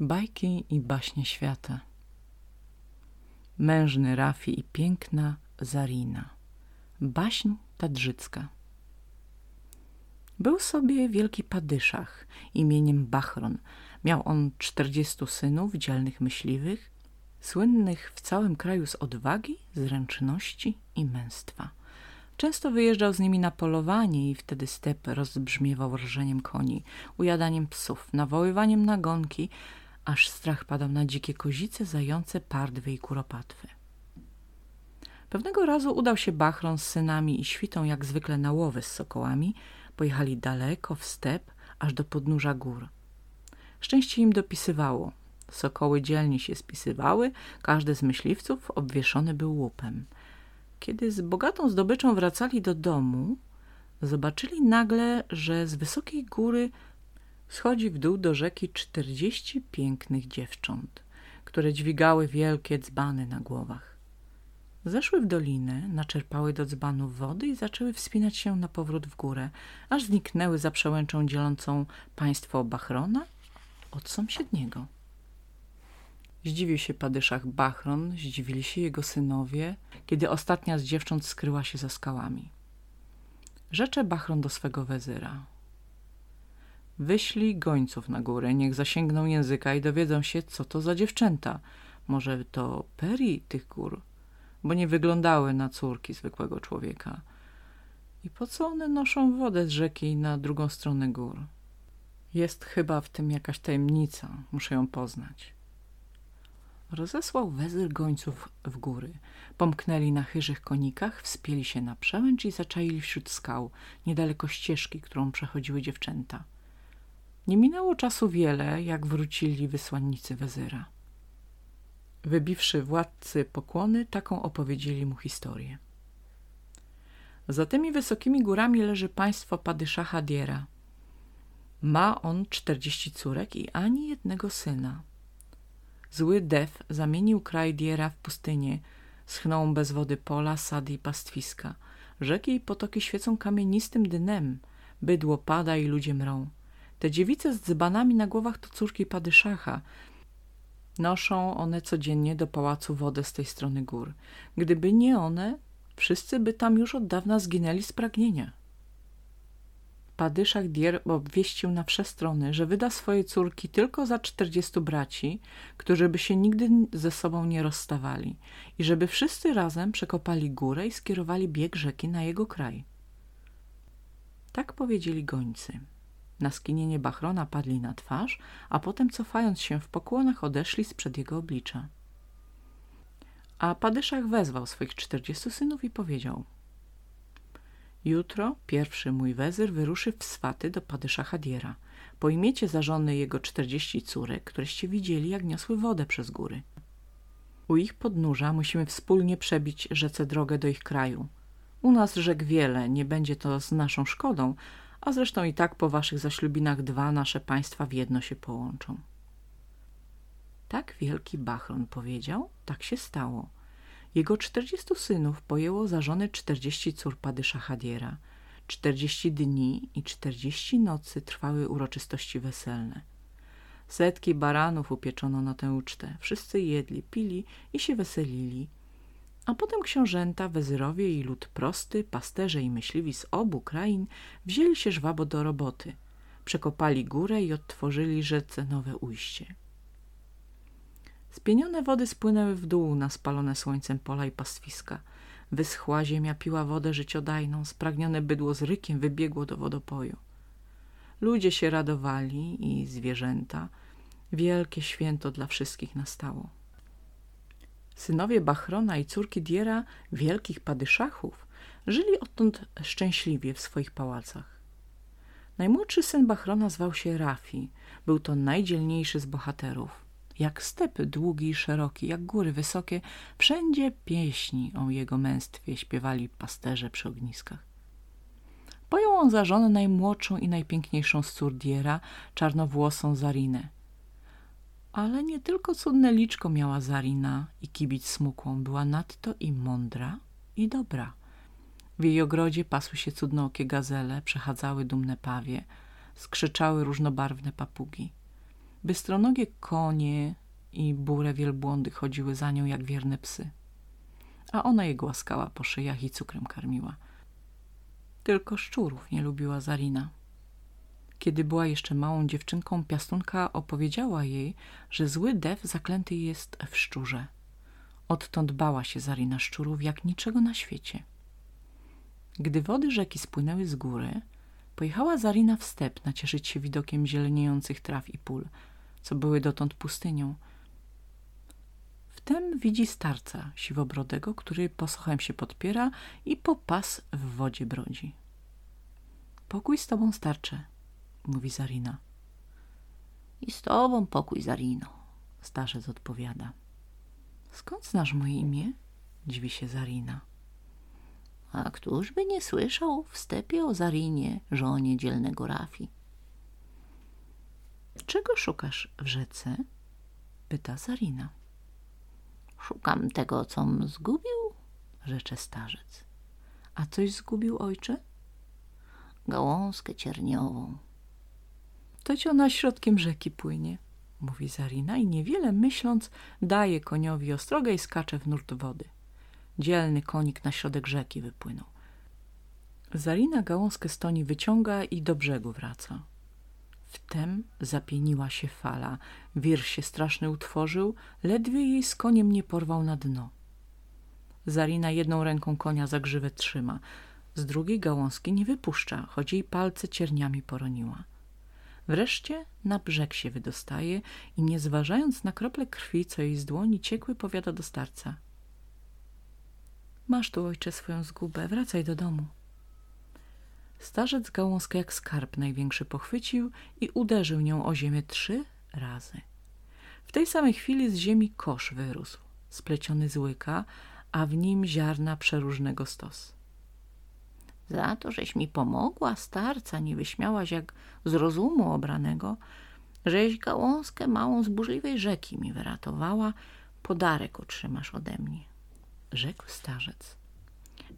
Bajki i baśnie świata Mężny Rafi i piękna Zarina Baśń tadżycka Był sobie wielki padyszach imieniem Bachron. Miał on czterdziestu synów, dzielnych myśliwych, słynnych w całym kraju z odwagi, zręczności i męstwa. Często wyjeżdżał z nimi na polowanie i wtedy step rozbrzmiewał rżeniem koni, ujadaniem psów, nawoływaniem na gonki, aż strach padał na dzikie kozice, zające, pardwy i kuropatwy. Pewnego razu udał się Bachron z synami i świtą jak zwykle na łowy z sokołami. Pojechali daleko w step, aż do podnóża gór. Szczęście im dopisywało. Sokoły dzielnie się spisywały, każdy z myśliwców obwieszony był łupem. Kiedy z bogatą zdobyczą wracali do domu, zobaczyli nagle, że z wysokiej góry schodzi w dół do rzeki czterdzieści pięknych dziewcząt, które dźwigały wielkie dzbany na głowach. Zeszły w dolinę, naczerpały do dzbanów wody i zaczęły wspinać się na powrót w górę, aż zniknęły za przełęczą dzielącą państwo Bachrona od sąsiedniego. Zdziwił się padyszach Bachron, zdziwili się jego synowie, kiedy ostatnia z dziewcząt skryła się za skałami. Rzecze Bachron do swego wezyra. Wyślij gońców na górę, niech zasięgną języka i dowiedzą się, co to za dziewczęta. Może to peri tych gór, bo nie wyglądały na córki zwykłego człowieka. I po co one noszą wodę z rzeki na drugą stronę gór? Jest chyba w tym jakaś tajemnica, muszę ją poznać. Rozesłał wezyr gońców w góry. Pomknęli na chyżych konikach, wspięli się na przełęcz i zaczaili wśród skał, niedaleko ścieżki, którą przechodziły dziewczęta. Nie minęło czasu wiele, jak wrócili wysłannicy wezyra. Wybiwszy władcy pokłony, taką opowiedzieli mu historię. Za tymi wysokimi górami leży państwo Padyszacha Diera. Ma on czterdzieści córek i ani jednego syna. Zły def zamienił kraj Diera w pustynię, schną bez wody pola, sady i pastwiska. Rzeki i potoki świecą kamienistym dnem, bydło pada i ludzie mrą. Te dziewice z dzbanami na głowach to córki Padyszacha. Noszą one codziennie do pałacu wodę z tej strony gór. Gdyby nie one, wszyscy by tam już od dawna zginęli z pragnienia. Padyszach Dier obwieścił na wsze strony, że wyda swoje córki tylko za czterdziestu braci, którzy by się nigdy ze sobą nie rozstawali i żeby wszyscy razem przekopali górę i skierowali bieg rzeki na jego kraj. Tak powiedzieli gońcy. Na skinienie Bachrona padli na twarz, a potem cofając się w pokłonach odeszli sprzed jego oblicza. A Padyszach wezwał swoich czterdziestu synów i powiedział Jutro pierwszy mój wezyr wyruszy w swaty do Padyszacha Diera. Pojmiecie za żony jego czterdzieści córek, któreście widzieli, jak niosły wodę przez góry. U ich podnóża musimy wspólnie przebić rzece drogę do ich kraju. U nas rzek wiele, nie będzie to z naszą szkodą, a zresztą i tak po waszych zaślubinach dwa nasze państwa w jedno się połączą. Tak wielki Bachron powiedział, tak się stało. Jego czterdziestu synów pojęło za żony czterdzieści cór Padysza Hadiera. Czterdzieści dni i czterdzieści nocy trwały uroczystości weselne. Setki baranów upieczono na tę ucztę. Wszyscy jedli, pili i się weselili. A potem książęta, wezyrowie i lud prosty, pasterze i myśliwi z obu krain wzięli się żwabo do roboty. Przekopali górę i odtworzyli rzece nowe ujście. Spienione wody spłynęły w dół na spalone słońcem pola i pastwiska. Wyschła ziemia piła wodę życiodajną, spragnione bydło z rykiem wybiegło do wodopoju. Ludzie się radowali i zwierzęta. Wielkie święto dla wszystkich nastało. Synowie Bachrona i córki Diera, wielkich padyszachów, żyli odtąd szczęśliwie w swoich pałacach. Najmłodszy syn Bachrona zwał się Rafi. Był to najdzielniejszy z bohaterów. Jak stepy długi i szeroki, jak góry wysokie, wszędzie pieśni o jego męstwie śpiewali pasterze przy ogniskach. Pojął on za żonę najmłodszą i najpiękniejszą z cór Diera, czarnowłosą Zarinę. Ale nie tylko cudne liczko miała Zarina i kibić smukłą, była nadto i mądra i dobra. W jej ogrodzie pasły się cudnookie gazele, przechadzały dumne pawie, skrzyczały różnobarwne papugi. Bystronogie konie i bure wielbłądy chodziły za nią jak wierne psy. A ona je głaskała po szyjach i cukrem karmiła. Tylko szczurów nie lubiła Zarina. Kiedy była jeszcze małą dziewczynką, piastunka opowiedziała jej, że zły dew zaklęty jest w szczurze. Odtąd bała się Zarina szczurów jak niczego na świecie. Gdy wody rzeki spłynęły z góry, pojechała Zarina w step nacieszyć się widokiem zieleniejących traw i pól, co były dotąd pustynią. Wtem widzi starca siwobrodego, który posochem się podpiera i po pas w wodzie brodzi. Pokój z tobą, starcze, mówi Zarina. I z tobą pokój, Zarino, starzec odpowiada. Skąd znasz moje imię? Dziwi się Zarina. A któż by nie słyszał w stepie o Zarinie, żonie dzielnego Rafi? Czego szukasz w rzece? Pyta Zarina. Szukam tego, com zgubił, rzecze starzec. A coś zgubił ojcze? Gałązkę cierniową. To ci ona środkiem rzeki płynie, mówi Zarina i niewiele myśląc daje koniowi ostrogę i skacze w nurt wody. Dzielny konik na środek rzeki wypłynął. Zarina gałązkę stoni wyciąga i do brzegu wraca. Wtem zapieniła się fala, wir się straszny utworzył, ledwie jej z koniem nie porwał na dno. Zarina jedną ręką konia za grzywę trzyma, z drugiej gałązki nie wypuszcza, choć jej palce cierniami poroniła. Wreszcie na brzeg się wydostaje i nie zważając na krople krwi, co jej z dłoni ciekły, powiada do starca. Masz tu, ojcze, swoją zgubę, wracaj do domu. Starzec gałązkę jak skarb największy pochwycił i uderzył nią o ziemię trzy razy. W tej samej chwili z ziemi kosz wyrósł, spleciony z łyka, a w nim ziarna przeróżnego stos. Za to, żeś mi pomogła, starca, nie wyśmiałaś jak z rozumu obranego, żeś gałązkę małą z burzliwej rzeki mi wyratowała, podarek otrzymasz ode mnie. Rzekł starzec.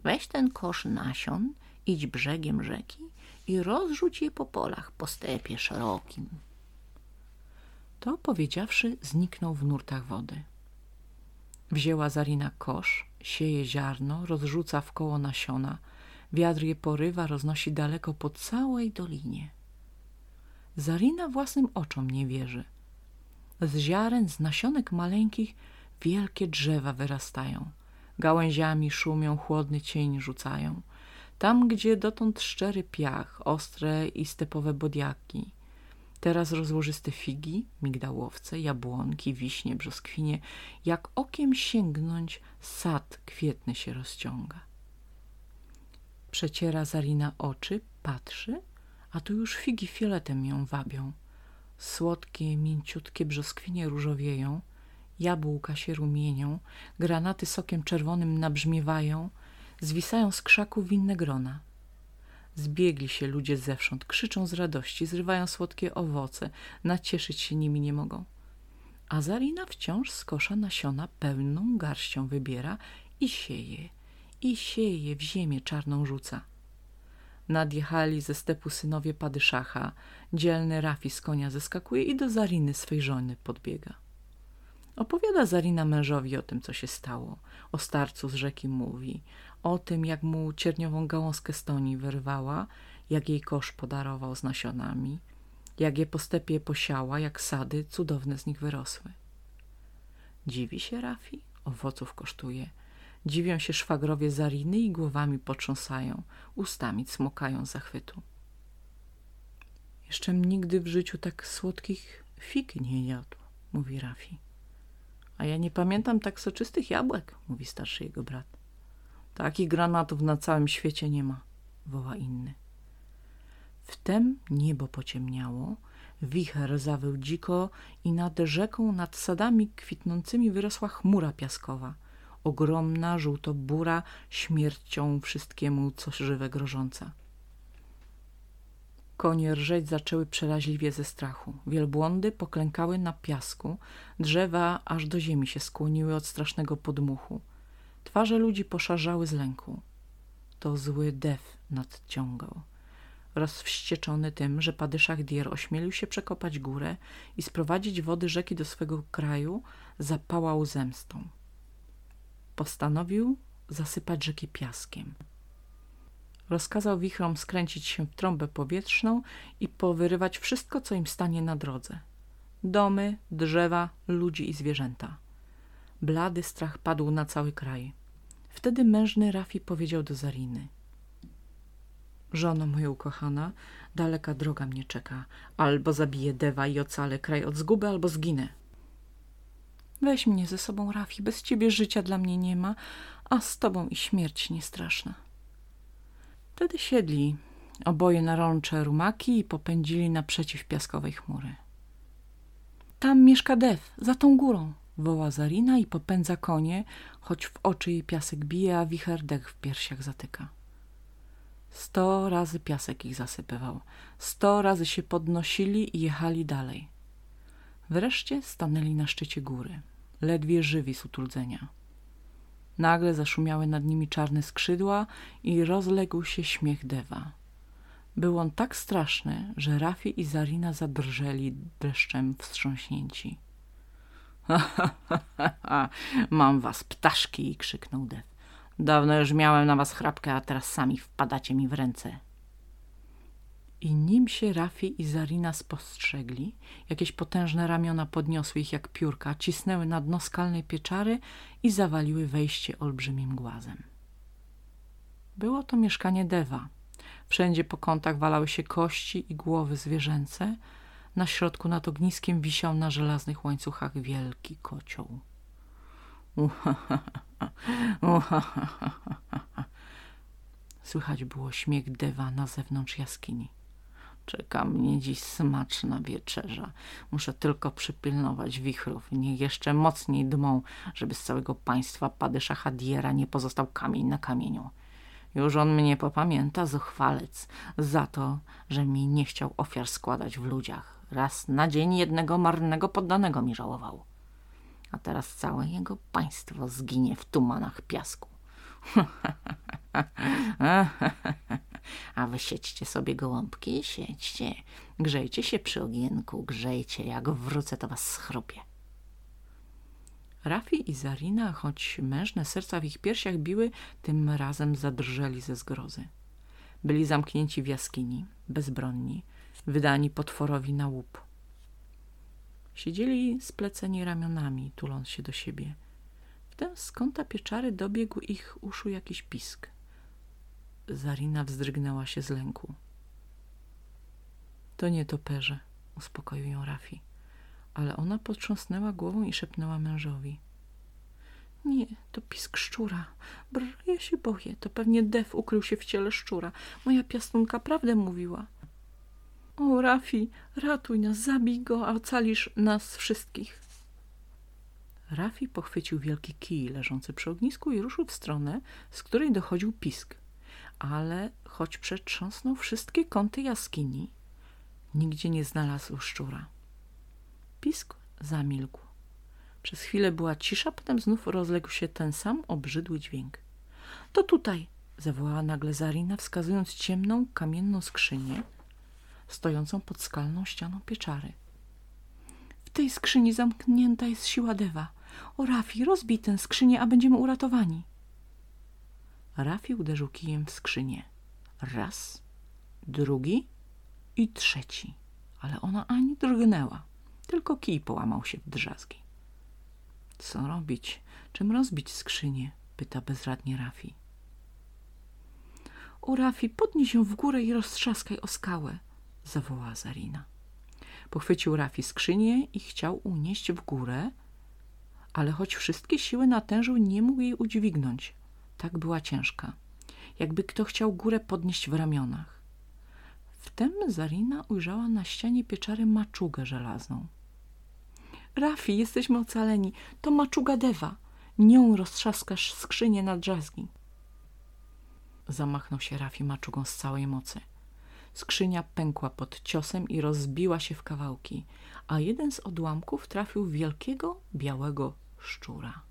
Weź ten kosz nasion, idź brzegiem rzeki i rozrzuć je po polach, po stepie szerokim. To powiedziawszy, zniknął w nurtach wody. Wzięła Zarina kosz, sieje ziarno, rozrzuca w koło nasiona, Wiatr je porywa, roznosi daleko po całej dolinie. Zarina własnym oczom nie wierzy. Z ziaren, z nasionek maleńkich wielkie drzewa wyrastają. Gałęziami szumią, chłodny cień rzucają. Tam, gdzie dotąd szczery piach, ostre i stepowe bodiaki. Teraz rozłożyste figi, migdałowce, jabłonki, wiśnie, brzoskwinie. Jak okiem sięgnąć, sad kwietny się rozciąga. Przeciera Zarina oczy, patrzy, a tu już figi fioletem ją wabią. Słodkie, mięciutkie brzoskwinie różowieją, jabłka się rumienią, granaty sokiem czerwonym nabrzmiewają, zwisają z krzaków winne grona. Zbiegli się ludzie zewsząd, krzyczą z radości, zrywają słodkie owoce, nacieszyć się nimi nie mogą. A Zarina wciąż z kosza nasiona pełną garścią wybiera i sieje i sieje w ziemię czarną rzuca. Nadjechali ze stepu synowie Padyszacha, dzielny Rafi z konia zeskakuje i do Zariny swej żony podbiega. Opowiada Zarina mężowi o tym, co się stało, o starcu z rzeki mówi, o tym, jak mu cierniową gałązkę stoni wyrwała, jak jej kosz podarował z nasionami, jak je po stepie posiała, jak sady cudowne z nich wyrosły. Dziwi się Rafi, owoców kosztuje – Dziwią się szwagrowie Zariny i głowami potrząsają, ustami cmokają zachwytu. Jeszcze nigdy w życiu tak słodkich fig nie jadł, mówi Rafi. A ja nie pamiętam tak soczystych jabłek, mówi starszy jego brat. Takich granatów na całym świecie nie ma, woła inny. Wtem niebo pociemniało, wicher zawył dziko i nad rzeką, nad sadami kwitnącymi wyrosła chmura piaskowa – ogromna, żółto-bura, śmiercią wszystkiemu, co żywe grożąca. Konie rżeć zaczęły przeraźliwie ze strachu. Wielbłądy poklękały na piasku, drzewa aż do ziemi się skłoniły od strasznego podmuchu. Twarze ludzi poszarzały z lęku. To zły def nadciągał. rozwścieczony tym, że Padyszach Dier ośmielił się przekopać górę i sprowadzić wody rzeki do swego kraju, zapałał zemstą. Postanowił zasypać rzeki piaskiem. Rozkazał wichrom skręcić się w trąbę powietrzną i powyrywać wszystko, co im stanie na drodze. Domy, drzewa, ludzi i zwierzęta. Blady strach padł na cały kraj. Wtedy mężny Rafi powiedział do Zariny. Żono moja ukochana, daleka droga mnie czeka. Albo zabiję Dewa i ocalę kraj od zguby, albo zginę. Weź mnie ze sobą, Rafi, bez ciebie życia dla mnie nie ma, a z tobą i śmierć niestraszna. Wtedy siedli oboje na rącze rumaki i popędzili naprzeciw piaskowej chmury. Tam mieszka Dew, za tą górą, woła Zarina i popędza konie, choć w oczy jej piasek bije, a wicher dech w piersiach zatyka. Sto razy piasek ich zasypywał, sto razy się podnosili i jechali dalej. Wreszcie stanęli na szczycie góry, ledwie żywi z utrudzenia. Nagle zaszumiały nad nimi czarne skrzydła i rozległ się śmiech Dewa. Był on tak straszny, że Rafi i Zarina zadrżeli dreszczem wstrząśnięci. – Mam was, ptaszki! – krzyknął Dew. Dawno już miałem na was chrapkę, a teraz sami wpadacie mi w ręce. I nim się Rafi i Zarina spostrzegli, jakieś potężne ramiona podniosły ich jak piórka, cisnęły na dno skalnej pieczary i zawaliły wejście olbrzymim głazem. Było to mieszkanie Dewa. Wszędzie po kątach walały się kości i głowy zwierzęce. Na środku nad ogniskiem wisiał na żelaznych łańcuchach wielki kocioł. Słychać było śmiech Dewa na zewnątrz jaskini. Czeka mnie dziś smaczna wieczerza. Muszę tylko przypilnować wichrów. Niech jeszcze mocniej dmą, żeby z całego państwa Padysza Hadiera nie pozostał kamień na kamieniu. Już on mnie popamięta, zuchwalec, za to, że mi nie chciał ofiar składać w ludziach. Raz na dzień jednego marnego poddanego mi żałował. A teraz całe jego państwo zginie w tumanach piasku. A wy siedźcie sobie gołąbki, siedźcie, grzejcie się przy ogienku, grzejcie, jak wrócę to was schrupię. Rafi i Zarina, choć mężne serca w ich piersiach biły, tym razem zadrżeli ze zgrozy. Byli zamknięci w jaskini, bezbronni, wydani potworowi na łup. Siedzieli spleceni ramionami, tuląc się do siebie. Wtem z kąta pieczary dobiegł ich uszu jakiś pisk. Zarina wzdrygnęła się z lęku. To nie toperze, uspokoił ją Rafi, ale ona potrząsnęła głową i szepnęła mężowi. Nie, to pisk szczura. Brr, ja się boję. To pewnie Def ukrył się w ciele szczura. Moja piastunka prawdę mówiła. O, Rafi, ratuj nas, zabij go, a ocalisz nas wszystkich. Rafi pochwycił wielki kij leżący przy ognisku i ruszył w stronę, z której dochodził pisk ale choć przetrząsnął wszystkie kąty jaskini, nigdzie nie znalazł szczura. Pisk zamilkł. Przez chwilę była cisza, potem znów rozległ się ten sam obrzydły dźwięk. To tutaj, zawołała nagle Zarina, wskazując ciemną, kamienną skrzynię, stojącą pod skalną ścianą pieczary. W tej skrzyni zamknięta jest siła Dewa. O Rafi, rozbij tę skrzynię, a będziemy uratowani. Rafi uderzył kijem w skrzynię. Raz, drugi i trzeci, ale ona ani drgnęła, tylko kij połamał się w drzazgi. Co robić? Czym rozbić skrzynię? pyta bezradnie Rafi. O Rafi, podnieś ją w górę i roztrzaskaj o skałę, zawołała Zarina. Pochwycił Rafi skrzynię i chciał unieść w górę, ale choć wszystkie siły natężył, nie mógł jej udźwignąć tak była ciężka, jakby kto chciał górę podnieść w ramionach. Wtem Zarina ujrzała na ścianie pieczary maczugę żelazną. Rafi, jesteśmy ocaleni. To maczuga Dewa. Nią roztrzaskasz skrzynię na drzazgi. Zamachnął się Rafi maczugą z całej mocy. Skrzynia pękła pod ciosem i rozbiła się w kawałki, a jeden z odłamków trafił wielkiego, białego szczura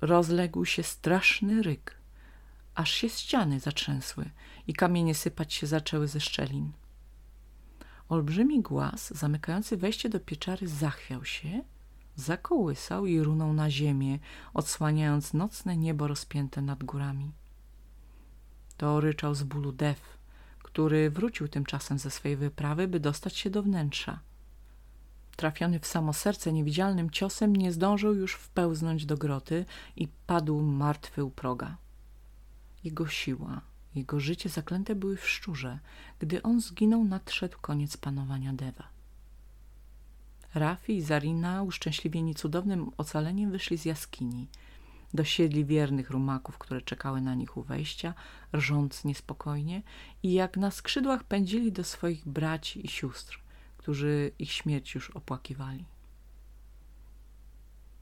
rozległ się straszny ryk, aż się ściany zatrzęsły i kamienie sypać się zaczęły ze szczelin. Olbrzymi głaz zamykający wejście do pieczary zachwiał się, zakołysał i runął na ziemię, odsłaniając nocne niebo rozpięte nad górami. To ryczał z bólu Dev, który wrócił tymczasem ze swej wyprawy, by dostać się do wnętrza. Trafiony w samo serce niewidzialnym ciosem nie zdążył już wpełznąć do groty i padł martwy u proga. Jego siła, jego życie zaklęte były w szczurze. Gdy on zginął, nadszedł koniec panowania Dewa. Rafi i Zarina, uszczęśliwieni cudownym ocaleniem, wyszli z jaskini. Dosiedli wiernych rumaków, które czekały na nich u wejścia, rżąc niespokojnie i jak na skrzydłach pędzili do swoich braci i sióstr, którzy ich śmierć już opłakiwali.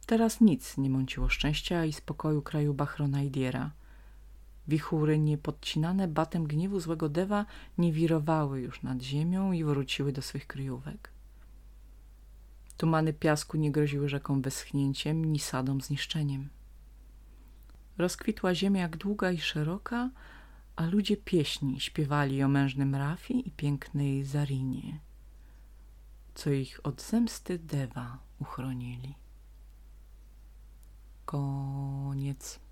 Teraz nic nie mąciło szczęścia i spokoju kraju Bachrona i Diera – Wichury niepodcinane batem gniewu złego dewa nie wirowały już nad ziemią i wróciły do swych kryjówek. Tumany piasku nie groziły rzeką wyschnięciem, ni sadą zniszczeniem. Rozkwitła ziemia jak długa i szeroka, a ludzie pieśni śpiewali o mężnym Rafi i pięknej Zarinie, co ich od zemsty dewa uchronili. Koniec.